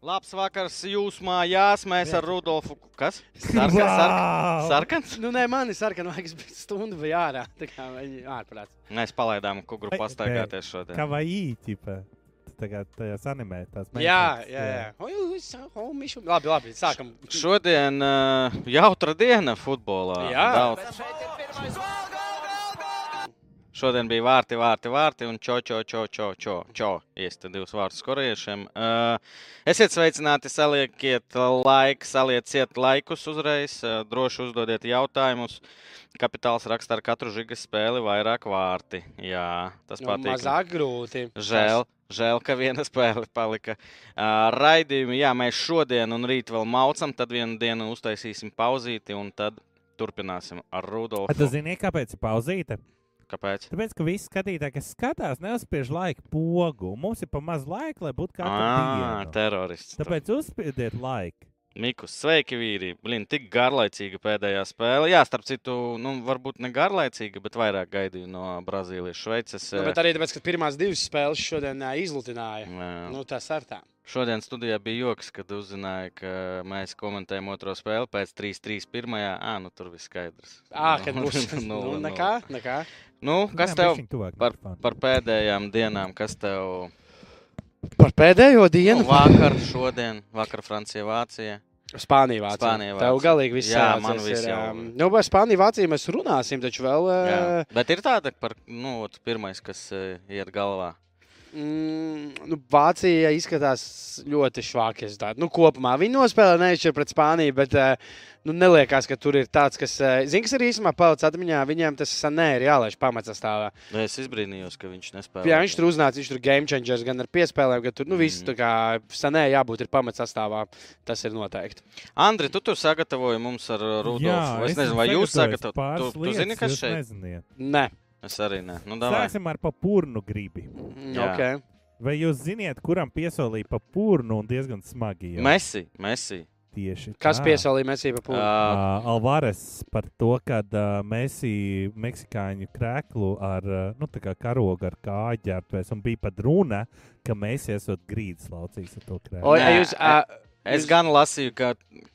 Labs vakars jūsu mājās. Mēs ar Rudolfu. Kas? Sarkans. Sark... Sarkans? Nu, nē, man ir sarkana vajag stundu vai ārā. Tā kā viņi ārprāts. Mēs palaidām kugru pastaigāties šodien. Kā vai īķipa? Tagad tajās animētās. Jā, jā, jā. O, jūs, o, mišu. Labi, labi, sākam. Šodien uh, jautra diena futbolā. Jā. Daudz. Šodien bija vārti, vārti, vārti un čo, čo, čo, čo, čo, čo. Iesta divus vārdus korejiešiem. Uh, esiet sveicināti, saliekiet laiku, salieciet laikus uzreiz, uh, droši uzdodiet jautājumus. Kapitāls raksta ar katru žigas spēli vairāk vārti. Jā, tas Nu, patīk. mazāk grūti. Žēl, žēl, ka viena spēle palika. Uh, raidījumi, jā, mēs šodien un rīt vēl maucam, tad vienu dienu uztaisīsim pauzīti un tad turpināsim ar Tu Rudolfu. zini, kāpēc ir pauzīte? Kāpēc? Tāpēc, ka visi skatītāji, kas skatās, neuzspiež laika pogu. Mums ir pa maz laika, lai būtu Ah, dienu. terorists. Tāpēc uzspiediet laiku. Mikus, sveiki, vīri. Blin, tik garlaicīga pēdējā spēle. Jā, starp citu, nu, varbūt ne garlaicīga, bet vairāk gaidīju no Brazīlijas, Šveices. Nu, bet arī tāpēc, ka pirmās divas spēles šodien ā, izlutināja. Jā. Nu, tas ar tā. Šodien studijā bija joks, kad uzzināja, ka mēs komentējam otro spēli pēc 3-3. pirmajā. Ah, nu tur viss skaidrs. Ā, kad būs. Nulle, nu, nulle. nekā, nekā. Nu, kas tev par, par pēdējām dienām, kas tev Par pēdējo dienu. nu, vakar, šodien, vakar Francija, Vācija? Spānija, Vācija. Spānija, Tev Vācija. galīgi viss Jā, man viss ir, ām, Nu, par Spāniju, Vāciju mēs runāsim, taču vēl. Jā. ā, Bet ir tāda, par, nu, ot, pirmais, kas eh, iet galvā. Mm, nu, Vācija izskatās ļoti švāki. es. Nu, kopumā viņi nospēlē neizšķirt pret Spāniju, bet uh, nu, neliekas, ka tur ir tāds, kas. Uh, Zini, kas ir īstenībā palicis atmiņā, viņiem tas nē, ir jālaiž pamatsastāvā. Nu, Es izbrīnījos, ka viņš nespēja. Jā, viņš tur uznāca, viņš tur game changers gan ar piespēlēm, gan tur nu, viss Mhm. tā kā sanē jābūt ir pamatsastāvā. Tas ir noteikti. Andri, tu tur sagatavoji mums ar uh, Rudolfu. Es nezinu, vai jūs sagatavojat. Tu, tu zini, kas šeit? Neziniet. Nē, Es arī ne. Nu, davai. Sāksim ar papūrnu gribi. Jā. ok. Vai jūs ziniet, kuram piesolīja papūrnu un diezgan smagi? jau? Messi, Messi. Tieši Kas tā. piesaistīja Mēsību pūli? Uh, Uh, Alvarez par to, ka uh, Mēsī meksikāņu krēklu ar uh, nu, tā kā karogu ar kāju ģērbtuvēs un bija pat runa, ka mēs esam grīdas laucījis ar to krēklu. O, Nē, jūs, ā, es jūs- gan lasīju, ka,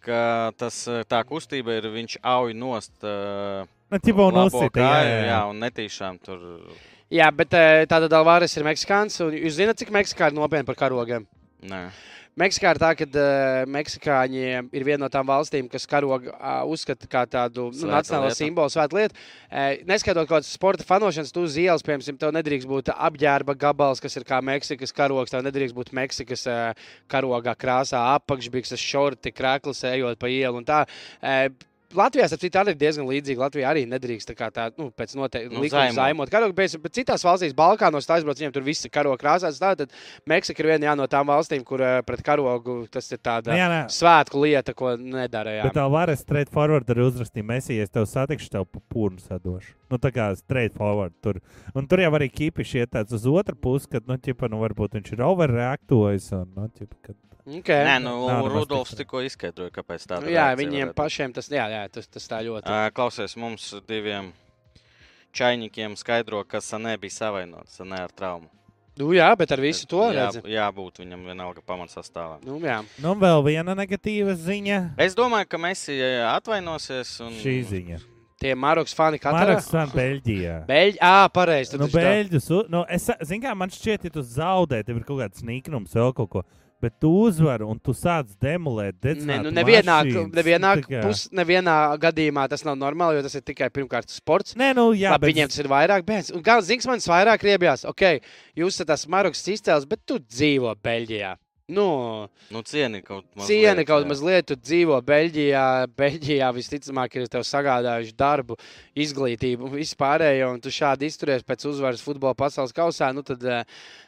ka tas, uh, tā kustība ir viņš auj nost. Uh, Nu, ķipa un labo uzsita, jā, jā, jā. un netīšām tur. Jā, bet ā, tātad Alvāris ir meksikāns. un Jūs zināt, cik Meksikā ir nopietni par karogiem? Nē. Meksikā ir tā, ka uh, meksikāņi ir viena no tām valstīm, kas karogu uh, uzskata par tādu nu, nacionālo lieta. simbolu, svētu lietu. Uh, neskaitot kaut kādas sporta fanošanas, tu uz ielas, piemēram, tev nedrīkst būt apģērba gabals, kas ir kā Meksikas karogs. Tev nedrīkst būt Meksikas uh, karogā krāsā, apakšbikses, šorti, krāklis, ejot pa ielu un tā. Uh, Latvijā tas arī ir diezgan līdzīgi. Latvijā arī nedrīkst tā kā tā, nu, pēc noteikta Nu, likuma zaimot. karogu, bet, bet citās valstīs, Balkānos, tā aizbrauc, viņiem tur viss ir karoga krāsās. Tātad Meksika ir viena no tām valstīm, kur eh, pret karogu tas ir tāda Nu, jā, nē. svētku lieta, ko nedara. Jā. Bet Alvarez straight forward arī ja es tev satikšu, tev papūrnu sadošu. Nu, tā kā straight forward tur. Un tur jau arī kipiši iet tāds uz otru pusi, kad, nu, ķipa, nu, varbūt viņš ir overreaktojis. Un, nu, ķipa, kad... Okay. Nē, nu, nemaz Rudolfs tik tikko izskaidroja, kāpēc tā Nu, jā, viņiem pašiem tas, jā, jā, tas, tas tā ļoti. Uh, klausies, mums diviem čainikiem skaidro, ka Sanē bija savainots Sanē ar traumu. Nu, jā, bet ar visu to jā, redzi. jābūt viņam vienalga pamatsastāvā. Nu, jā. Nu, vēl viena negatīva ziņa. Es domāju, ka eh, atvainosies. Un... Šī ziņa. Tie Marokas fani katrā. Marks Van Beļģijā. Beļģi, ā, pareizi. Nu, Beļģus, nu, es, zin kā, man šķiet, ja tu zaudē, tev ir kaut kāds sīkums, vēl kaut ko. Bet tu uzvari un tu sāc demolēt, Ne, dedzināt nu, nevienā, mašīnas, nevienā, nu, kā- pus, nevienā gadījumā tas nav normāli, jo tas ir tikai pirmkārt sports. Nē, nu, jā, Labi, viņiem tas ir vairāk bērns. Un gan Zinks man vairāk riebjās. Ok, jūs esat tas Marokas izcēlis, bet tu dzīvo Beļģijā. Nu, Nu, cieni kaut mazliet. cieni kaut jā. mazliet, tu dzīvo Beļģijā. Beļģijā visticamāk ir tev sagādājuši darbu, izglītību un vispārējo. Un tu šādi izturies pēc uzvaras futbola pasaules kausā. Nu, tad, eh,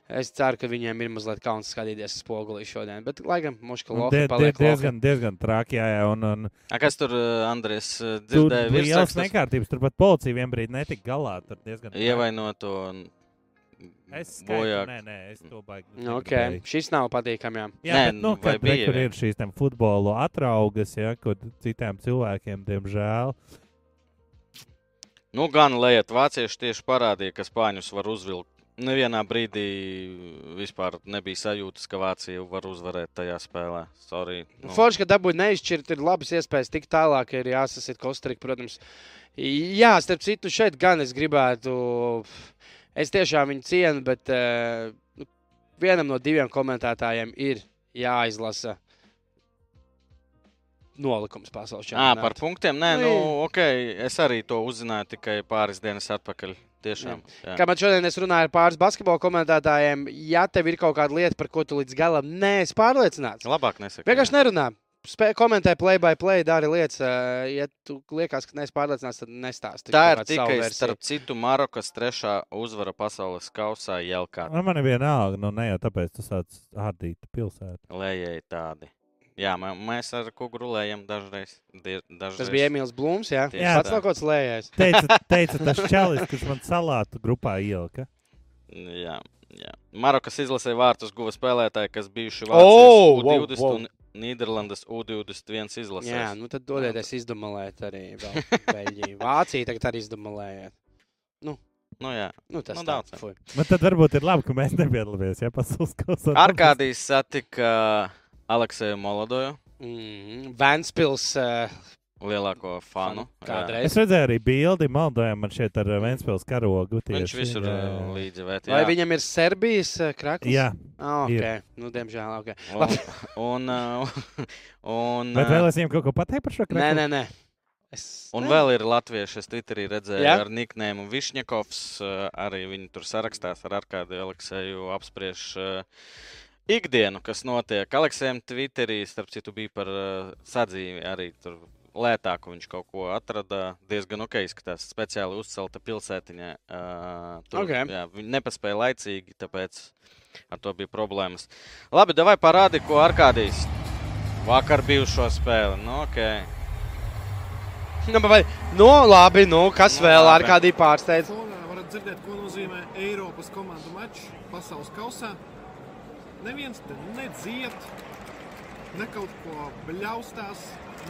Es ceru, ka viņiem ir mazliet kauns skatīties uz spoguli šodien. Bet, lai gan Moška Un Lofa die- die- paliek lofa. diezgan, diezgan traki, jā, jā. Un, un A, kas tur, eh, Andrēs, eh, tur dzirdēja? bija liels nekārtības. Tur pat policija vienbrīd netika galā. Tur diezgan Ievainoto. un Es skaitu, nē, nē, es to baigi. Nu, Okay. Šis nav patīkami. jā. Jā, Nē, bet, nu, nu, kad bija vien? ir šīs tam futbola atraugas, ja, kur citiem cilvēkiem, diemžēl. Nu, gan lejiet, vācieši tieši parādīja, ka spāņus var uzvilkt Nevienā brīdī vispār nebija sajūtas, ka Vācija var uzvarēt tajā spēlē. Sorry, Nu. Forši, ka dabūja neizšķirt, ir labas iespējas tikt tālāk, ir jāsasīt Kostarika, protams. Jā, starp citu, šeit gan es gribētu, es tiešām viņu cienu, bet uh, vienam no diviem komentētājiem ir jāizlasa nolikums pasaules čempionātā. par punktiem. Nē, Nu, nu, jā. ok, es arī to uzzināju tikai pāris dienas atpakaļ. Tiešām. Jā. Kā man šodien es runāju ar pāris basketbola komentētājiem, ja tev ir kaut kāda lieta, par ko tu līdz galam neesi pārliecināts, Labāk nesaka. vienkārši nerunā. Spē, komentē, play by play, dari lietas. ā, Ja tu liekas, ka neesi pārliecināts, tad nestāsti. Tā ir tikai versiju. starp citu Marokas trešā uzvara pasaules kausā Jelkā. Nu, man ir vienalga, nu ne jau tāpēc tas tāds ārdīt pilsētu. Lējēji tādi. Jā, mē- mēs ar kugru lējam dažreiz. Dažreiz. Tas bija Emīls Blūms, jā. Tieši jā pats no kaut kāds lējais. Teica, teica tas čalis, kurš man salātu grupā ielika. Jā, jā. Marokas izlasē vārtus guva spēlētāji, kas bijuši Oh, Vācijas wow, U20 wow. un Nīderlandes U21 izlasē. Jā, nu tad dodieties izdomāt arī Beļģiju. Vācija tagad arī izdomājiet. Nu, jā. Nu, tas Nu, daudz, jā. Bet tad varbūt ir labi, ka mēs nepiedalāmies. Ja pasaules kausā. Arkādijs satika Alekseju Molodoju, Mm, Ventspils. Uh, lielāko fanu. Kādreiz. Es redzēju arī bildi, maldojam, man šeit ar Vēnspils karogu. Jā. Viņš tieši, visur jā, jā, jā. līdzi vēt. vai viņam ir Serbijas uh, krakls? Jā, Oh, ir. okay. nu, diemžēl. Okay. Un, un, uh, un, bet uh, vēl es viņam kaut ko pateicu par šo Nē, kraku. nē, nē. Es, Un nē. vēl ir latvieši, es Twitterī redzēju, ja? ar niknēmu Višņakovs. uh, Arī viņi tur sarakstās ar Arkādu Alekseju apspriež uh, ikdienu, kas notiek. Aleksējam Twitterī, starp citu, bija par uh, sadzīvi arī tur. Lētāku viņš kaut ko atrada. Diezgan ok, izskatās. Speciāli uzcelta pilsētiņa. Uh, tur, Ok. jā, viņi nepaspēja laicīgi, tāpēc ar to bija problēmas. Labi, vai parādi, ko Arkādijs vakar bijušo spēli. Nu, okay. Nu, vai, nu, labi, nu, kas Nu, vēl ar kādī pārsteidz? Varat dzirdēt, ko nozīmē Eiropas komandu mačs pasaules kausā. Neviens te nedzied, ne kaut ko bļaustās,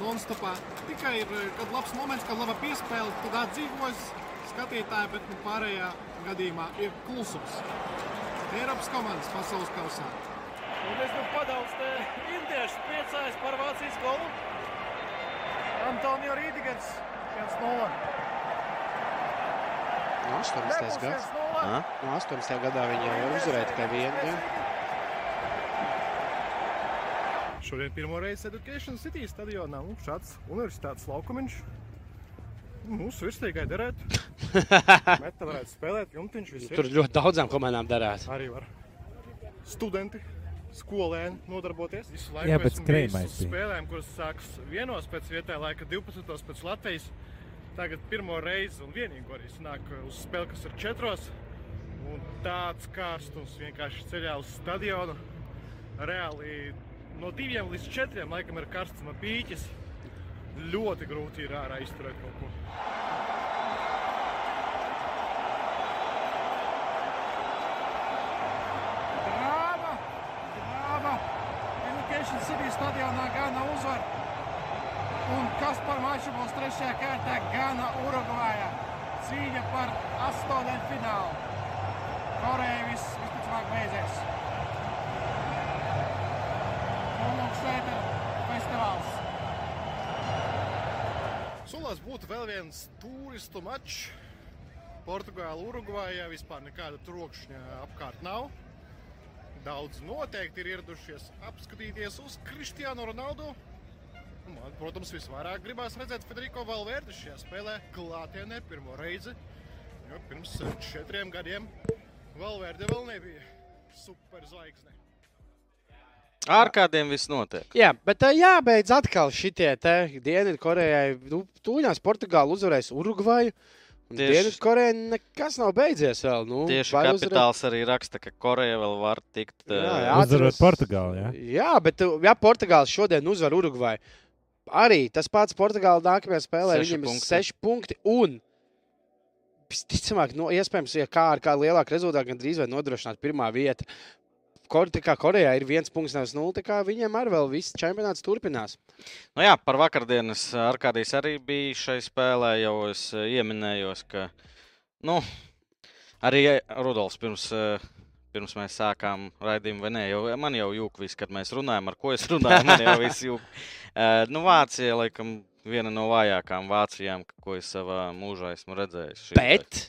non-stopā. Tikai ir eh, kad labs moments, kad laba piespēle, tad atdzīvojas skatītāji, bet nu, pārējā gadījumā ir klusums. Eiropas komandas pasaules kausā. Un es nu padaudz te indiešu priecājos par Vācijas golu. Antonio Rīdigers 1-0. Nu, 18. gads. 1-0. Ah? Nu, 18. gadā viņi jau uzvarēja tikai vienu. jā. Šodien pirmo reizi Education City stadionā. Nu, šāds universitātes laukumiņš. Mūsu virsīgai derētu. Meta varētu spēlēt, jumtiņš viss ir. Tur ļoti daudzām komandām darās. arī var studenti, skolēni nodarboties. Visu laiku Jā, bet esmu bijis spēlēm, kuras sākas vienos pēc vietējā laika, 12. pēc Latvijas. Tagad pirmo reizi un vienīgo arī sanāk uz spēli, kas ir četros. Un tāds karstums vienkārši ceļā uz stadionu. Reāli no diviem līdz četriem laikam ir karstuma pīķis. Ļoti grūti ir ārā izturēt kaut ko. Brāva! Brāva! Education City stadionā Gana uzvar. Un kas par maču būs trešajā kārtā Gana Urugvājā. Cīņa par astotdaļu finālu. Koreja viss visticamāk beidzies. Ir festivāls. Solās būtu vēl viens turistu mačs. Portugāla, Urugvājā vispār nekāda trokšņa apkārt nav. Daudz noteikti ir ieradušies apskatīties uz Kristiānu Ronaldu. Man, protams, visvairāk gribās redzēt Federico Valverdi šajā spēlē klātienē pirmo reizi. Jo pirms četriem gadiem Valverde vēl nebija superzvaigzne. Ar kādiem viss notiek? Jā, bet tā jābeidz atkal šitie te Dienvidkorejai. Nu, Tūņās Portugāla uzvarēs Urugvaju. Dienvidkorejai nekas nav beidzies vēl. Nu, Tieši kapitāls arī raksta, ka Koreja vēl var tikt. Jā, eh, jā. Uzvarot atceros- Portugāli. Ja? Jā, bet ja Portugāla šodien uzvar Urugvaju, arī tas pats Portugāla nākamajā spēlē Seši viņam ir punkti. seši punkti. Un, visticamāk, no, iespējams, ja kā ar kādu lielāku rezultātu, gan drīz vai nodrošināt pirmā vieta. Kor, kā Korejā ir viens punkts, nevis nulle, tā kā viņiem arī vēl viss čempionāts turpinās. Nu jā, par vakardienas Arkādijas arī bija šai spēlē. Jau es eh, ieminējos, ka nu, Arī Rudolfs pirms, eh, pirms mēs sākām raidījumu, vai ne? Jau, man jau jūka viss, kad mēs runājam, ar ko es runāju. Man jau viss jūka. Uh, nu, Vācija, laikam, viena no vājākām Vācijām, ko es savā mūžā esmu redzējis. Bet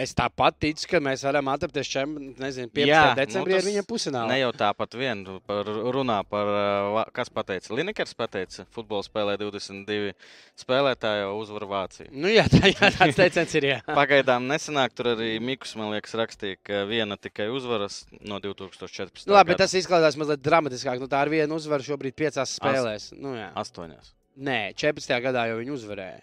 es tāpat ticu, ka mēs varam atrapties čem, nezinu, 15. Jā, Jā, decembrī nu ar tas viņiem pusinālā. Ne jau tāpat vien par, runā par, uh, kas pateica, Linekers pateica, futbola spēlē 22 spēlētāji jau uzvar Vāciju. Nu, jā, tā, jā, tāds teiciens ir. Jā. Pagaidām nesenāk, tur arī Mikls, man liekas, rakstīja, ka viena tikai uzvaras no 2014. Nu, labi, bet tas izklausās mazliet dramatiskāk. Nu, tā ir viena uzvara šobrīd piecās spēlēs. Nu, jā. Astoņās. Nē, 14. gadā jau viņi uzvarēja.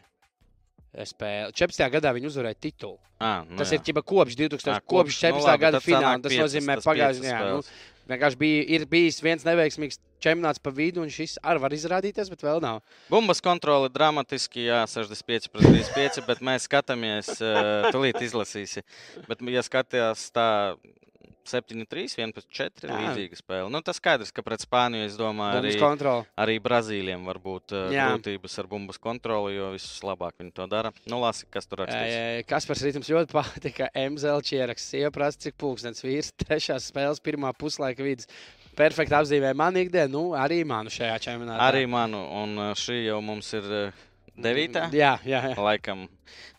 Spēle. 14. gadā viņi uzvarēja titulu. À, nu Tas jā. ir ķipa kopš 2000. Ā, kopš kopš, nu 14. labi, gada fināla. Tas nozīmē, pagājušajā gadā. Nu, vienkārši bija ir bijis viens neveiksmīgs čempionāts pa vidu, un šis arī var izrādīties, bet vēl nav. Bumbas kontrole dramatiski, jā, 65 pret 35, bet mēs skatāmies, uh, tūlīt izlasīsi. Bet, ja skatījās tā 7-3, 11-4, Jā. līdzīga spēle. Nu, tas skaidrs, ka pret Spāniju, es domāju, arī, kontrole. arī Brazīliem var būt uh, Jā. grūtības ar bumbas kontroli, jo visus labāk viņi to dara. Nu, lasi, kas tur rakstīts. Kaspars Rītums ļoti patika. MZL čieraksts. Sieva prasa, cik pulkstenis vīrs. Trešās spēles, pirmā puslaika vidus. Perfekti apzīmē manu ikdienu, nu, arī manu šajā čempionātā. Arī manu, un uh, šī jau mums ir uh, devītā. Jā, jā, jā. Laikam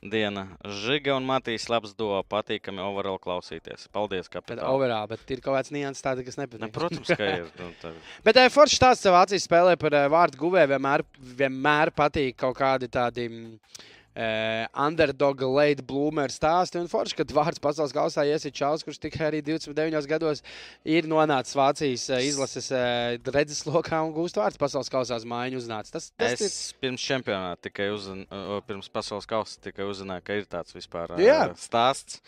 diena Žiga un Matīs labs do patīkami overall klausīties. Paldies, Bet, kapitāli. overall, bet ir kaut kāds nianses tāds, kas Ne, nepatīk. protams, ka ir. Nu, tā- Bet uh, Foršs stāsts savā acīs spēlē par uh, vārdu guvēju. Vienmēr, vienmēr patīk kaut kādi tādi. Uh, underdog late bloomer stāsti. Un forši, kad vārds pasaules kausā iesiet Čāls, kurš tikai arī 29 gados ir nonācis Vācijas uh, izlases uh, redzeslokā un gūst vārds pasaules kausā uz mājiņu uznācis. Tas, tas Es pirms čempionāta tikai uzzināju, pirms pasaules kausa tikai uzzināju, ka ir tāds vispār Jā. stāsts.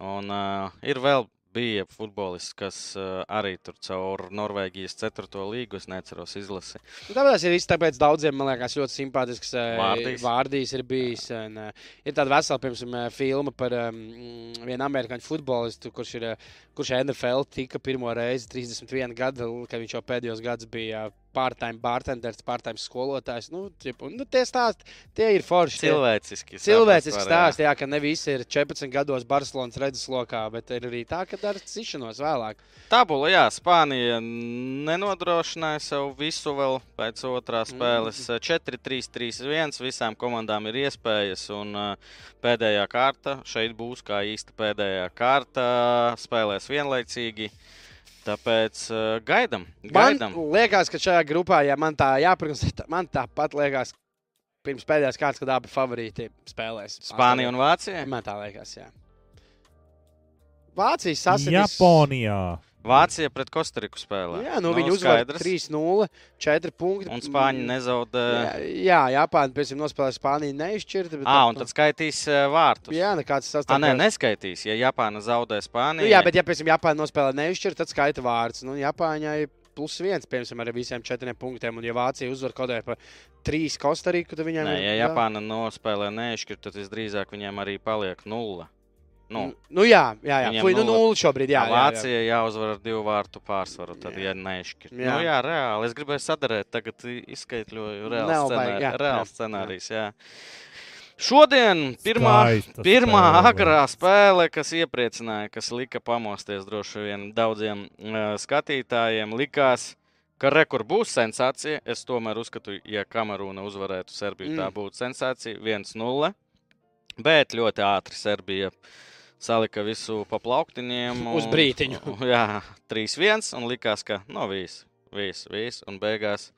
Un uh, ir vēl bija futbolists, kas uh, arī tur caur Norvēģijas 4. līgu, es neceros izlasi. Nu, Tāpēc ir tāpēc daudziem, man liekas, ļoti simpātisks eh, Vārdijs. vārdījis ir bijis. Un, uh, ir tāda vesela, piemēram, filma par um, vienu amerikāņu futbolistu, kurš ir kurš NFL tika pirmo reizi 31 gadu, kad viņš jau pēdējos gados bija part-time bartenders, part-time skolotājs. Nu, un, nu, tie stāsti, tie ir forši. tie- Cilvēciski. Cilvēcisks saprast var, jā. ka ne visi ir 14 gados Barcelonas redzeslokā, bet ir arī tā, ka dara cišanos vēlāk. Tabula, jā, Spānija nenodrošināja sev visu vēl pēc otrās spēles. 4-3-3-1. Visām komandām ir iespējas, un uh, pēdējā kārta šeit būs kā īsta pēdējā kārta. Spēlēs vienlaicīgi. Tāpēc uh, gaidām. Man gaidām. liekas, ka šajā grupā, ja man tā jāprasa, man tāpat liekas, pirms pēdējās kārtas, kad abi favorīti spēlēs. Spānija un Vācija. Man tā liekas, jā. Vācijas sasniegums. Japonijā. Vācija pret Kostariku spēlē. Jā, nu, viņi uzvar skaidrs. 3-0, 4 punkti. Un Spāņi nezaudē. Jā, jā Japāna pēc tam nospēlēja Spāniju neizšķirta. bet Ah, tā- un tad skaitīs uh, vārtus. Jā, nekāds Ah, sastāvs. nē, neskaitīs. Ja Japāna zaudē Spāniju, Nu, jā, bet ja pēc tam Japāna nospēlē neizšķirta, tad skaita vārds. Nu, Japāņai plus viens, piemēram, ar visiem četriem punktiem. Un, ja Vācija uzvar kaut kādā pa trīs Kostariku, tad viņiem Nē, ir. ja. Japāna nospēlē neizšķirt, tad visdrīzāk viņiem arī paliek nulle. Nu, Nu, jā, jā, jā. Viņiem Fui, nu, nulli šobrīd. Jā, jā, jā. Vācija jāuzvar ar divu vārtu pārsvaru, tad, ja neizšķirt. Jā. Jā. Nu, jā, reāli. Es gribēju sadarīt, tagad izskaidroju reāli Nav scenāri, jā, jā, reāls scenārijs. Jā. Šodien pirmā, Skaista pirmā spēle. agrā spēle, kas iepriecināja, kas lika pamosties droši vien daudziem uh, skatītājiem, likās, ka rekur būs sensācija. Es tomēr uzskatu, ja Kamerūna uzvarētu Serbiju, mm. tā būtu sensācija 1-0. Bet ļoti ātri Serbija salika visu pa plauktiņiem. Uz brītiņu. Jā, 3-1 un likās, ka no viss. Viss, viss, un beigās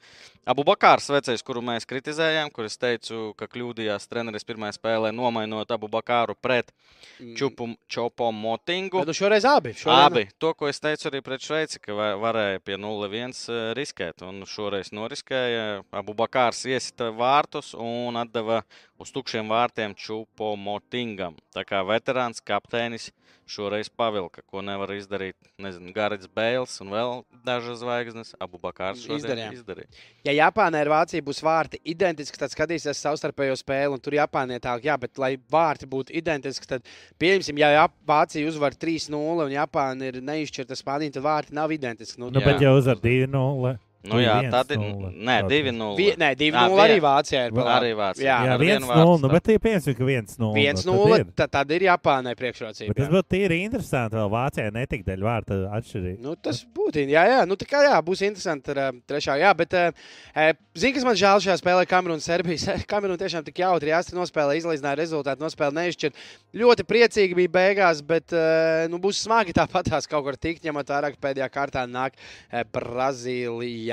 Abu Bakārs, vecais, kuru mēs kritizējām, kur es teicu, ka kļūdījās treneris pirmajā spēlē, nomainot Abu Bakāru pret Mm. Čupu Čopo Motingu. Bet nu šoreiz abi. Šoreiz Abi. To, ko es teicu arī pret Šveici, ka va- varēja pie 0-1 eh, riskēt. Un šoreiz noriskēja. Abu Bakārs iesita vārtus un atdeva uz tukšiem vārtiem Čupo Motingam. Tā kā veterāns kapteinis šoreiz pavilka, ko nevar izdarīt. Nezinu, Garits Bēls un vēl dažas zvaigznes. Abu Bakārs Izdarījām. izdarīja. Ja Japānai ar Vāciju būs vārti identiski, tad skatīsies savstarpējo spēli, un tur Japānai tālāk, jā, bet lai vārti būtu identiski, tad, pieņemsim, ja Jap Vācija uzvar 3-0 un Japāna ir neizšķirta Spānija, tad vārti nav identiski. Nu, Nu, Jā. bet jau uzvar 2-0. Nu, jā, tad ir. Nē, Kaut 2-0. Vi, nē, 2-0 Ā, arī Vācijā ir. pa labi. Arī Vācijā. Jā, Jā, ar viens vienu vārdu nulle. Nu, tā. bet tie piemēram, ka viens nulle. 1-0. nu, tad ir. Tad, ir Japānai priekšrocība. Bet tas būtu tīri interesanti. Vēl Vācijai netika daļa vārta atšķirīga. Nu, tas būtu. Jā, jā, nu, tā kā jā, būs interesanti ar uh, trešā. Jā, bet, uh, zini, kas man žēl šajā spēlē, Kamerūna un Serbija. Kamerūna tiešām tik jautri jāsaka, nospēlē, izlaižināja rezultātu, nospēlē neizšķirt. Ļoti priecīgi bija beigās, bet uh, nu, būs smagi tāpatās kaut kur tikt, ņemot vērā, ka pēdējā kārtā nāk uh, Brazīlija.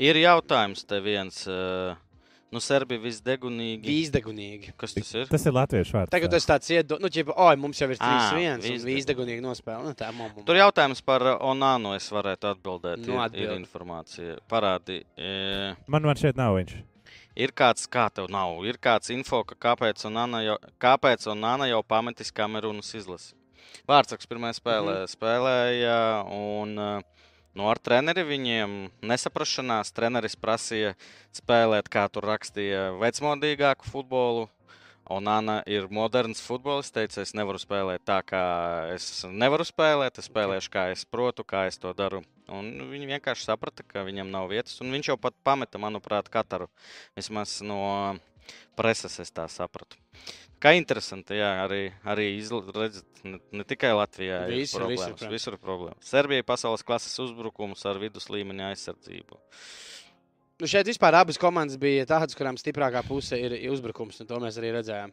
Ir jautājums te viens. Uh, nu, Serbija visdegunīgi. Vīzdegunīgi. Kas tas ir? Tas ir latviešu vārds. Tagad tas tāds iedo, nu, ķipa, oi, mums jau ir 3-1, un vīzdegunīgi nospēlē. Nu, tā mums. Tur jautājums par uh, Onānu. Es varētu atbildēt. Nu, ir, ir atbildi. informācija. Parādi. E, Man, man šeit nav viņš. ir kāds, kā tev nav, ir kāds info, ka kāpēc Onāna jau, kāpēc Onāna jau pametis kamerūnas izlasi. Vārtsaks pirmajā spēlē mm -hmm. spēlēja, un uh, nu, ar treneri viņiem nesaprašanās. Treneris prasīja spēlēt, kā tur rakstīja, vecmodīgāku futbolu. Un Anna ir moderns futbolists. Teica, es nevaru spēlēt tā, kā es nevaru spēlēt. Es spēlēšu, kā es protu, kā es to daru. Un viņi vienkārši saprata, ka viņam nav vietas. Un viņš jau pat pameta, manuprāt, katru. Vismaz no preses es tā sapratu. Kā interesanti, jā, arī, arī redzat, ne, ne tikai Latvijā ir Visur, visur, problēmas. Visur ir problēmas. Serbija pasaules klases uzbrukums ar vidus līmeņa aizsardzību. Nu, šeit vispār abas komandas bija tādas, kurām stiprākā puse ir uzbrukums, un to mēs arī redzējām.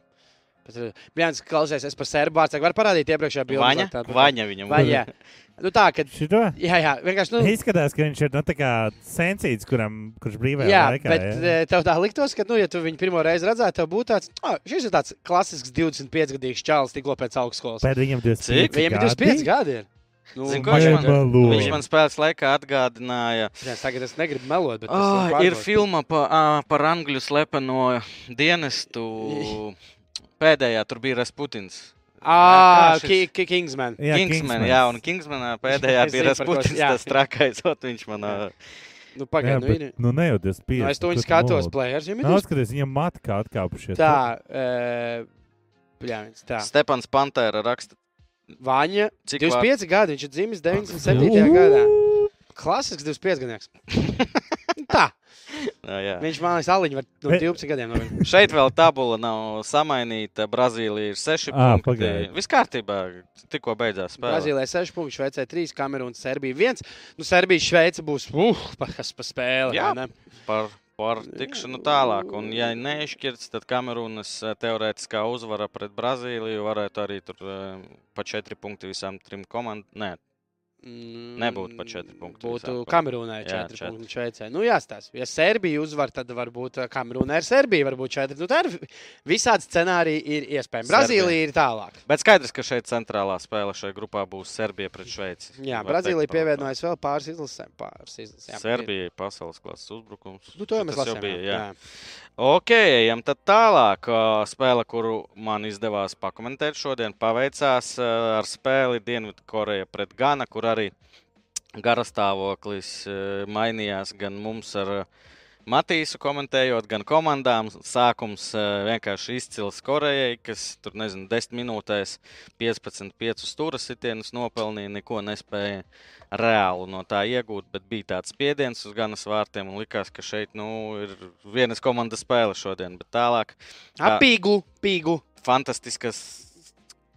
Viens klausies, es par serbu vārdu varu parādīt iepriekšējā bildē. Vaņa, vaņa viņam. Vaņa. Nu, tā, ka, Šito? jā, jā, vienkārši. Nu, Izskatās, ka viņš ir nu, tā kā sensīts, kuram, kurš brīvajā Jā, laikā. bet jā. jā. tev tā liktos, ka, nu, ja tu viņu pirmo reizi redzētu, tev būtu tāds, oh, šis ir tāds klasisks 25 gadīgs čalis, tikko pēc augstskolas. Bet viņam 25 Cik? Viņam ir 25 gadi. Ir. Nu, Zini, ko viņš man-. Viņš man spēles laikā atgādināja, Jā, tagad es negribu melot, bet tas Oh, ir filma pa, ā, par angļu slepeno dienestu. Pēdējā tur bija Rasputins. Ah, šis- Ki- Ki- Kingsman. Jā, Kingsman, jā, un Kingsmanā pēdējā Es bija Rasputins, jā. tas trakais, ot viņš man. ā, Nu, pagaidi, nu, ir. nu, ne jau 25. Nu, es to viņu skatos, nolūdi? players. Viņam ir Nav 20. skaties, viņam mati kā atkāpušies. Tā, jā, viens tā. Stepans Pantēra raksta, Vaņa, cik 25 gadi, viņš ir dzimis 97. gadā. Klasisks 25 gadnieks. tā, Jā, jā. viņš man liekas, aliņi var no Bet- 12 gadiem no. Šeit vēl tabula nav samainīta. Brazīlija ir 6 Ā, punkti. pagaidi. Viss kārtībā, tikko beidzās spēle. Brazīlijā 6 punkti, Šveicē 3, Kamerūna, Serbija 1. Nu, Serbija, Šveice būs, uh, kas pa spēli. Jā. par, par tikšanu tālāk. Un, ja neizšķirts, tad Kamerūnas eh, teorētiskā uzvara pret Brazīliju varētu arī tur eh, pa 4 punkti visām trim komandām. Nebūtu pa četri punkti Būtu. Kamerūnai Jā, 4 četri. punkti, Šveicē. Nu, jāstāsta. Ja Serbija uzvar, tad varbūt uh, Kamerūnai ar Serbiju varbūt 4. Nu, tā ir visādi scenāriji ir iespējami. Serbija. Brazīlija ir tālāk. bet skaidrs, ka šeit centrālā spēle šajā grupā būs Serbija pret Šveici. Jā, Brazīlija pievienojas vēl pāris izlasēm. Pāris izlasēm. Jā, Serbijai pasaules klases uzbrukums. Nu, to jau mēs lasām. bija. jā. Jā. Ok, ejam tālāk. Spēle, kuru man izdevās pakomentēt šodien, paveicās ar spēli Dienvidkoreja pret Gana, kur arī garastāvoklis mainījās gan mums ar ā, Matīsu komentējot, gan komandām. Sākums ā, vienkārši izcils Korejai, kas tur, nezinu, 10 minūtēs 15, 5 stūra sitienus nopelnīja, neko nespēja reāli no tā iegūt, bet bija tāds spiediens uz ganas vārtiem un likās, ka šeit nu, ir vienas komandas spēle šodien. Bet tālāk Tā. Pīgu, pīgu. fantastiskas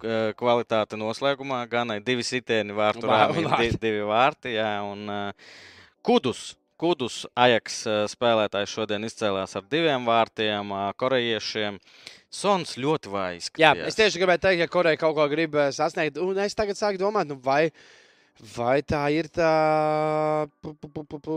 eh, kvalitāte noslēgumā. Ganai divi sitieni vārtu Vā- rāmī, divi vārti. Jā, un eh, kudus. Kudus Ajaks eh, spēlētājs šodien izcēlās ar diviem vārtiem, eh, korejiešiem. Sons ļoti vājs. Jā, es tieši gribēju teikt, ka Koreja kaut ko grib eh, sasniegt. Un es tagad sāku domāt, nu, vai, vai tā ir tā pu, pu, pu, pu,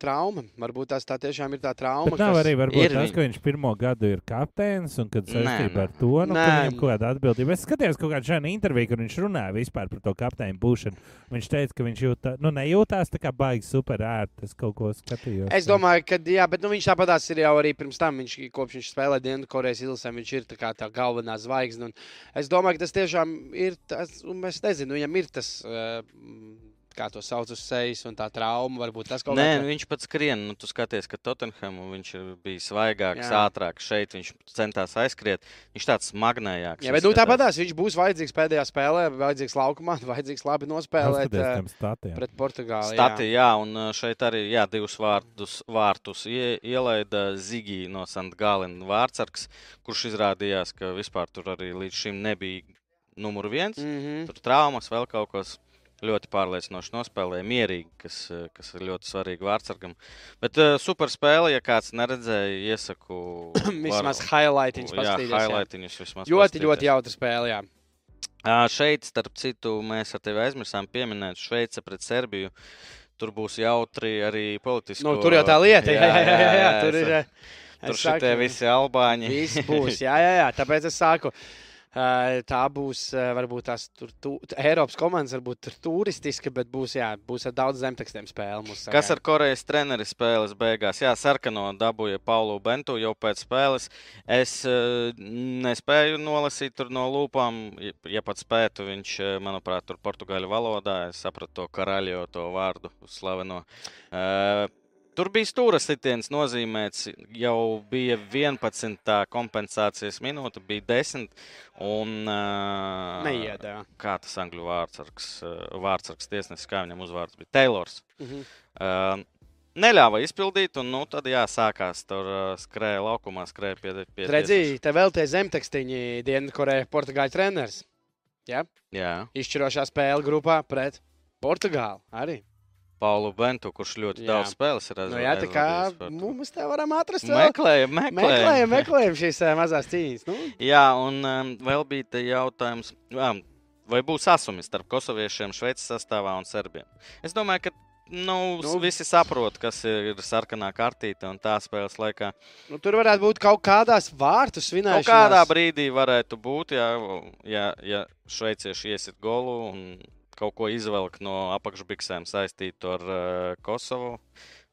trauma. Varbūt tās tā tiešām ir tā trauma. Bet nav arī tas, ka viņš pirmo gadu ir kapteinis un kad saistībā ar to, nu, viņam kaut kāda atbildība. Es skatījos kaut kādu šādu interviju, kur viņš runāja vispār par to kapteini būšanu. Viņš teica, ka viņš jūtā, nu, nejūtās tā kā baigi super ērti. Es kaut ko skatījos. Es domāju, ka jā, bet nu, viņš tāpatās ir jau arī pirms tam. Viņš, kopš viņš spēlē Dienvidkorejas izlasē, viņš ir tā, kā tā galvenā zvaigzne. Es domāju, ka tas tiešām ir tas, un es nezinu, viņam ir tas. Uh, kā to sauc uz sejas, un tā trauma varbūt tas kaut Nē, kā nu, viņš pats skrien. Nu, tu skaties, ka Tottenhamu viņš ir bijis svaigāks, Jā. ātrāks. Šeit viņš centās aizskriet. Viņš tāds smagnējāks. Jā, bet nu, tāpatās viņš būs vajadzīgs pēdējā spēlē, vajadzīgs laukumā, vajadzīgs labi nospēlēt Paskaties eh, pret Portugāli. jā. Stati, jā, un uh, šeit arī jā, divus vārtus, vārtus ie, ielaida Zigī no Santgalena vārdsargs, kurš izrādījās, ka vispār tur arī līdz šim nebija numur viens. Mm. Mhm. Tur traumas, vēl kaut kas ļoti pārliecinoši nospēlēja, mierīgi, kas, uh, kas ir ļoti svarīgi vārdsargam. Bet uh, super spēle, ja kāds neredzēja, iesaku. Vismaz highlightiņš Jā, paskatīties. jā. highlightiņus vismaz. Ļoti, paskatīties. ļoti jautra spēle. Jā. Ā, Šeit, starp citu, mēs ar tevi aizmirsām pieminēt Šveice pret Serbiju. Tur būs jautri arī politiski. Nu, tur jau tā lieta, jā, jā, jā, jā, jā. tur es- ir. eh, Tur saku, visi albāņi. Viss būs, jā, jā, jā. Tāpēc es saku, ā, tā būs ā, varbūt tās tur, tu, Eiropas komandas, varbūt tur turistiska, bet būs, jā, būs ar daudz zemtekstiem spēle. Kas ar Korejas treneri spēles beigās? Jā, sarkano dabūja Paulu Bentu jau pēc spēles. Es uh, nespēju nolasīt tur no lūpām. Ja, pat spētu, viņš, eh, manuprāt, tur portugāļu valodā, es sapratu to karaļo, to vārdu slaveno. Tur bija stūra sitiens nozīmēts, jau bija 11. kompensācijas minūte, bija 10. Un, uh, Neiedā. kā tas angļu vārdsargs, vārdsargs tiesnesis, kā viņam uzvārds bija Taylors. Mhm. Uh, neļāva izpildīt, un nu, tad jā, sākās tur skrēja laukumā, skrēja pie, pie Redzēji, te vēl tie zemtekstiņi, Dienvidkoreja, Portugāļu treneris. Tiesneša. Jā, izšķirošā spēle grupā pret Portugāli arī. Paulu Bentu, kurš ļoti Jā. daudz spēles ir Nu, jā, tā kā to. mums te varam atrast vēl. Meklējam, meklējam. Meklējam, meklējam šīs ā, mazās cīņas. Nu, Jā, un um, vēl bija te jautājums, jā, vai būs asumi starp kosoviešiem, šveicis sastāvā un serbiem. Es domāju, ka nu, Nu. nu, visi saprot, kas ir sarkanā kartīte un tā spēles laikā. nu, tur varētu būt kaut kādās vārtu Kaut svinēšanās. kādā brīdī varētu būt, ja, ja, ja šveicieši iesit golu un kaut ko izvelk no apakšbiksēm saistītu ar uh, Kosovu.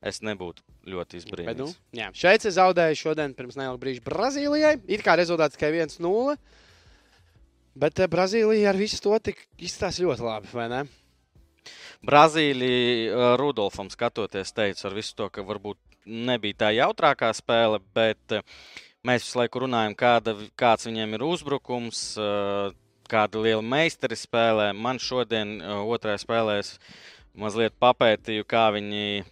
Es nebūtu ļoti izbrīnīts. jā. Šveice zaudēja šodien pirms neilga brīža Brazīlijai. It kā rezultāts tikai 1-0. Bet eh, Brazīlija ar visu to izstāsta ļoti labi, vai ne? Brazīlija Rudolfam skatoties, teica ar visu to, ka varbūt nebija tā jautrākā spēle, bet eh, mēs visu laiku runājam, kāda, kāds viņiem ir uzbrukums, eh, kāda liela meistari spēlē. Man šodien eh, otrajā spēlē es mazliet papētīju, kā viņi.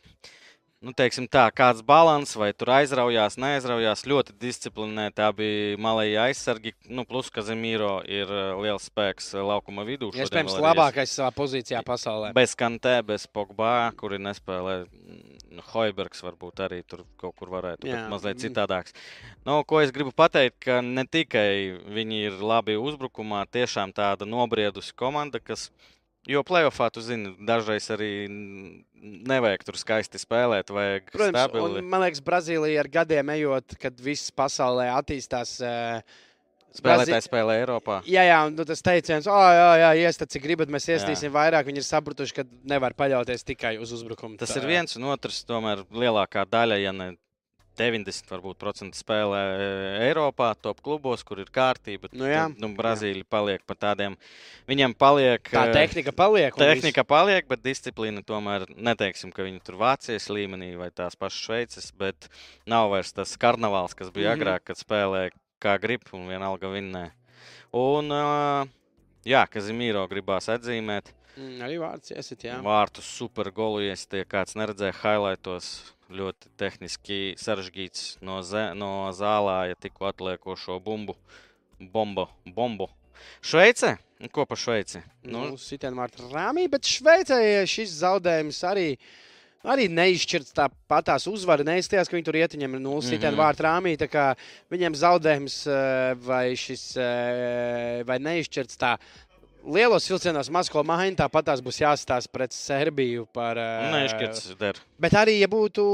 Nu, teiksim tā, kāds līdzsvars, vai tur aizraujās, neaizraujās. Ļoti disciplinēti abi malēji aizsargi. Nu, plus, ka Zemīro ir eh, liels spēks eh, laukuma vidū. Iespējams, labākais savā pozīcijā pasaulē. Bez Kantē, bez Pogba, kuri nespēlē. mm, Hoibergs varbūt arī tur kaut kur varētu būt mazliet citādāks. Nu, ko es gribu pateikt, ka ne tikai viņi ir labi uzbrukumā, tiešām tāda nobriedusi komanda, kas. Jo playoffā, tu zini, dažreiz arī nevajag tur skaisti spēlēt, vajag Protams, stabili. un, man liekas, Brazīlija ar gadiem ejot, kad viss pasaulē attīstās. eh, Spēlētāji spēlē Eiropā. Jā, jā, un nu, tas teiciens, oh, jā, jā, iestat, cik gribat, mēs iestīsim vairāk. Viņi ir sapratuši, ka nevar paļauties tikai uz uzbrukumu. Tas Tā- ir viens, un otrs, tomēr lielākā daļa, ja ne 90% varbūt, spēlē e, Eiropā, top klubos, kur ir kārtība. Nu jā, nu, Brazīlija paliek pa tādiem. Viņam paliek. Tā e, tehnika paliek. Tehnika paliek, bet disciplīna tomēr neteiksim, ka viņi tur Vācijas līmenī vai tās pašas Šveices, bet nav vairs tas karnevāls, kas bija mm. -viss. agrāk, kad spēlēja kā grib un vienalga vinnē. Un, uh, jā, Kazimīro gribās atzīmēt. Mm, arī vārds iesit, jā. Vārtu supergolu iestie, kāds neredzēja highlightos. Ļoti tehniski sarežģīts no, ze, no zālā, ja tikko atliekošo bumbu. Bombu, bombu. Šveice? Nu, Ko par Šveici? Nu, Nu, Sitienu vārtu rāmī, bet Šveicē šis zaudējums arī. Arī neizšķirts tāpatās uzvara. Neizskatās, ka viņi tur iet, viņam ir nulles Mhm. sitienu vārtu rāmī. tā kā Viņiem zaudējums eh, vai šis eh, vai neizšķirts tā. Lielos vilcienos maz ko maina, tāpat tās būs jāstāsta pret Serbiju par. eh, neizšķirts der. Bet arī, ja būtu,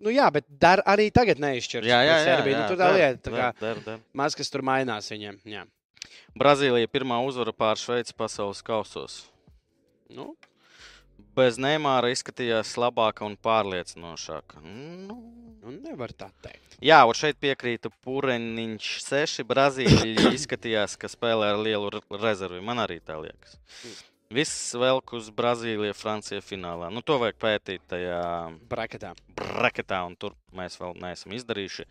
nu jā, bet dar arī tagad neizšķirts. Jā, jā, jā, Serbiju. jā, Nu, tur tā der, lieta, tā kā der, der, der. maz kas tur mainās viņiem. Jā. Brazīlija pirmā uzvara pār Šveici pasaules kausos. Nu, Bez Neimāra izskatījās labāka un pārliecinošāka. Nu, nu, nevar tā teikt. Jā, un šeit piekrītu Pūreņš 6. Brazīlija izskatījās, ka spēlē ar lielu re- rezervi. Man arī tā liekas. Viss velk uz Brazīliju, Franciju finālā. Nu, to vajag pētīt tajā Braketā. braketā, un tur mēs vēl neesam izdarījuši.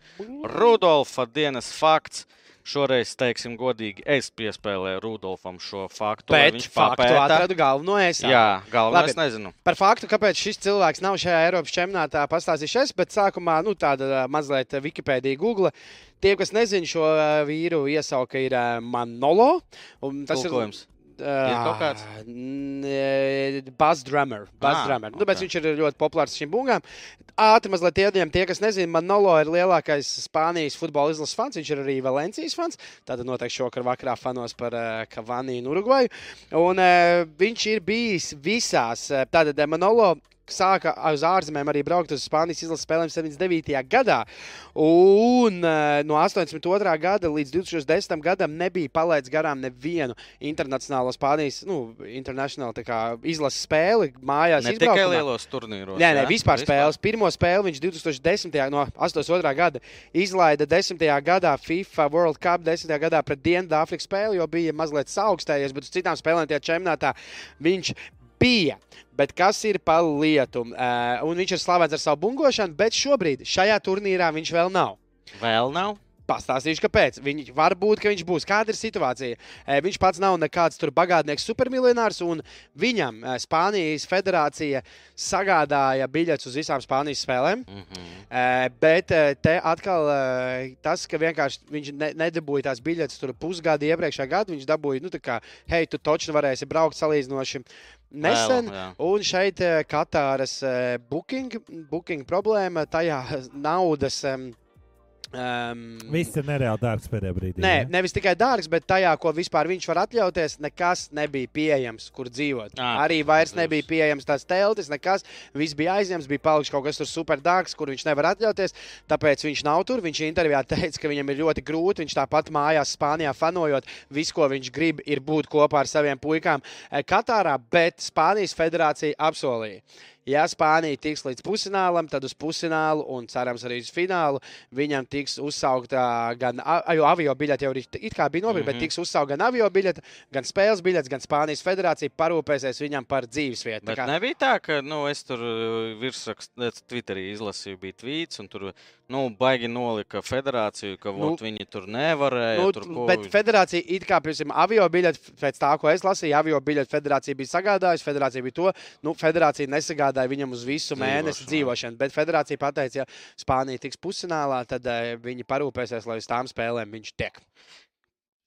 Rudolfa dienas fakts. Šoreiz, teiksim, godīgi, es piespēlēju Rudolfam šo faktu. Bet viņš faktu papēta. atradu galveno es. Jā, galvenais Labi. nezinu. Par faktu, kāpēc šis cilvēks nav šajā Eiropas čempionātā, pastāstīšu es, bet sākumā nu, tāda mazliet Wikipēdija, Google. Tie, kas nezina šo vīru, iesauka ir Manolo. un Tas Tulkojums. ir Ir kaut kāds? Buzz Drummer. Buzz Ah, Drummer. Nu, bet ok. viņš ir ļoti populārs šīm bungām. Ātri mazliet iediem tie, kas nezina, Manolo ir lielākais Spānijas futbola izlases fans. Viņš ir arī Valencijas fans. Tātad noteikti šokar vakarā fanos par uh, Cavani un Urugvaju. Un uh, viņš ir bijis visās. Tātad Manolo sāka uz ārzemēm arī braukt uz Spānijas izlases spēlēm 79. gadā. Un uh, no 82. gada līdz 2010. gadam nebija palaidis garām nevienu internacionālo Spānijas nu, kā, izlases spēli mājās. Ne tikai izbraukumā. lielos turnīros. Nē, nē, jā? vispār spēles. Pirmo spēli viņš 2010. no 82. gada izlaida 10. gadā FIFA World Cup 10. gadā pret Dienvidāfrikas spēli, jo bija mazliet saaugstējies, bet uz citām spēlēm tajā čempionātā viņš bija. Bet kas ir par lietu? Uh, un viņš ir slavens ar savu bungošanu, bet šobrīd šajā turnīrā viņš vēl nav. Vēl nav. Pastāstīšu, kāpēc. Viņš var būt, ka viņš būs. Kāda ir situācija? E, Viņš pats nav nekāds tur bagātnieks, supermiljonārs, un viņam e, Spānijas federācija sagādāja biļetes uz visām Spānijas spēlēm. Mhm. E, Bet te atkal tas, ka vienkārši viņš ne, nedabūja tās biļetes tur pusgadu iepriekšējā gadā, viņš dabūja, nu, tā kā, hei, tu taču varēsi braukt salīdzinoši nesen. Vēl. Un šeit eh, Katāras eh, booking, booking problēma, tajā naudas. Um, um, Viss ir nereāli dārgs pēdējā brīdī. Nē, ja? nevis tikai dārgs, bet tajā, ko vispār viņš var atļauties, nekas nebija pieejams, kur dzīvot. Ā, Arī vairs Dievs. nebija pieejams tās teltis, nekas. Viss bija aizņemts, bija palicis kaut kas tur super dārgs, kur viņš nevar atļauties. Tāpēc viņš nav tur. Viņš intervijā teica, ka viņam ir ļoti grūti. Viņš tāpat mājās, Spānijā, fanojot. Viss, ko viņš grib, ir būt kopā ar saviem puikām eh, Katārā, bet Spānijas federācija apsolīja. Ja Spānija tiks līdz pusfinālam, tad uz pusfinālu un cerams arī uz finālu viņam tiks uzsaukta gan avio biļete, jau it kā bija nopirkta, mm -hmm. bet Mhm. tiks uzsaukta gan avio biļete, gan spēles biļete, gan Spānijas federācija parūpēsies viņam par dzīvesvietu. Tā Bet kā- nebija tā, ka nu, es tur uh, virsrakstā, Twitterī izlasīju, bija tvīts, un tur nu, baigi nolika federāciju, ka Nu, viņi tur nevarēja. Nu, tur, ko, bet federācija it kā, piemēram, avio biļeti, pēc tā, ko es lasīju, avio biļeti federācija bija sagādājusi. Federācija bija to, nu, federācija nesagādāja viņam uz visu mēnesi Dzīvošanu. Bet federācija pateica, ja Spānija tiks pusfinālā, tad uh, viņi parūpēsies, lai uz tām spēlēm viņš tiek.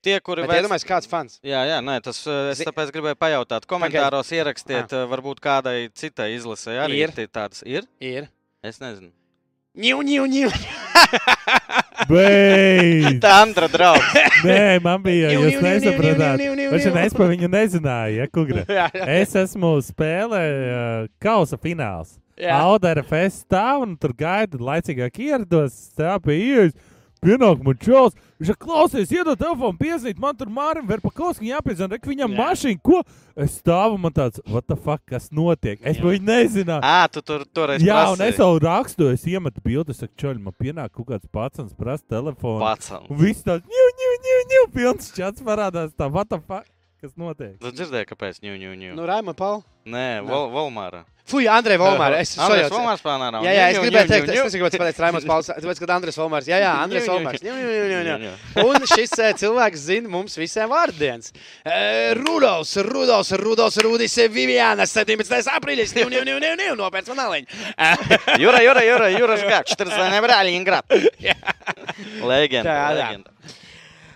tie, kuri vec- iedomājieties, kāds fans. Jā, jā, nē, tas uh, es tāpēc gribēju pajautāt. Komentāros ierakstiet, uh, varbūt kādai citai izlasē arī Ir. ir tādas. Ir? Ir. Es nezinu. Ņū, ņū, ņū. Beidz! Tā Andra draugs. Nē, man bija, jūs nesapratāt. Viņš es par viņu nezināju, ja kugra. Es esmu spēlē uh, kausa fināls. Audera festā un tur gaida, laicīgāk ierados, ieejas. Pienāk man čels, viņš ir klausies, iedod telefonu, piezīmēt, man tur Mārim Verpakovskijam jāpiezina, ka viņam Jā. mašīna, ko? Es stāvu, man tāds, what the fuck, kas notiek? Es Jā. viņu nezināju. Ā, tu tur toreiz Jā, un prasīji. es jau rakstu, es iemetu bildi, saku, čoļ, man pienāk kaut kāds pats, prasa telefonu. Pacel. Un viss tāds, ņū, ņū, ņū, ņū, pilns čats parādās, tā, what the fuck, kas notiek. Tu dzirdēji, kāpēc? Ņū, ņū, ņū. Nu, Raima Paula. Nē, Vol Volmāra. Fui, Andrej Volmāra. Es esmu Andrejs Volmārs plānā. Jā, jā, es gribēju teikt, es nezinu, kāpēc pateicu Raimas Pauls. Tāpēc, kad Andrejs Volmārs. Jā, jā, Andrejs Volmārs. Un šis eh, cilvēks zina mums visiem vārdienas. Eh, Rudolfs, Rudolfs, Rudolfs, Rudis, Viviana, 17. aprīlis. Ņū, ņū, ņū, ņū, nopēc man aliņu. Jura, Jura, Jura, Jura, Žgāk, 14. brāļi, Ingrāt. Legenda. Legenda.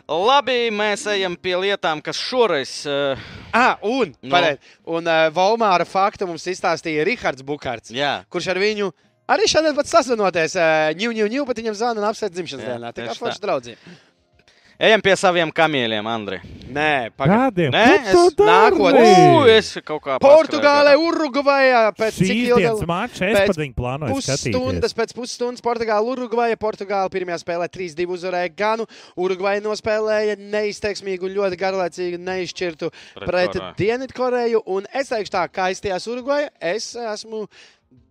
Labi, mēs ejam pie lietām, kas šoreiz. Uh, Ah, un, Nu. pareizi. un uh, Volmāra faktu mums izstāstīja Rihards Bukārts, jā, kurš ar viņu arī šodien pat sazvanoties. Ņu, ņu, ņu, bet viņam zvana un apsveic dzimšanas Jā, dienā. Tā kā forši draugi. Ejam pie saviem kamieļiem, Andri. Nē, pagaidi. Kādiem? Nē, es nākotnē- es kaut kā Portugālē, Urugvajā pēc Šīs cik ilga? mačs es pēc pat viņu plānoju skatīties. Pusstundas pēc pusstundas Portugāla, Urugvaja. Portugāla pirmajā spēlē 3-2 uzvarēja Ganu. Urugvaja nospēlēja neizteiksmīgu, ļoti garlaicīgu, neizšķirtu Pret pret Koreju. Dienvidkoreju. Un es teikšu tā, kā aizstājās Urugvaja, es esmu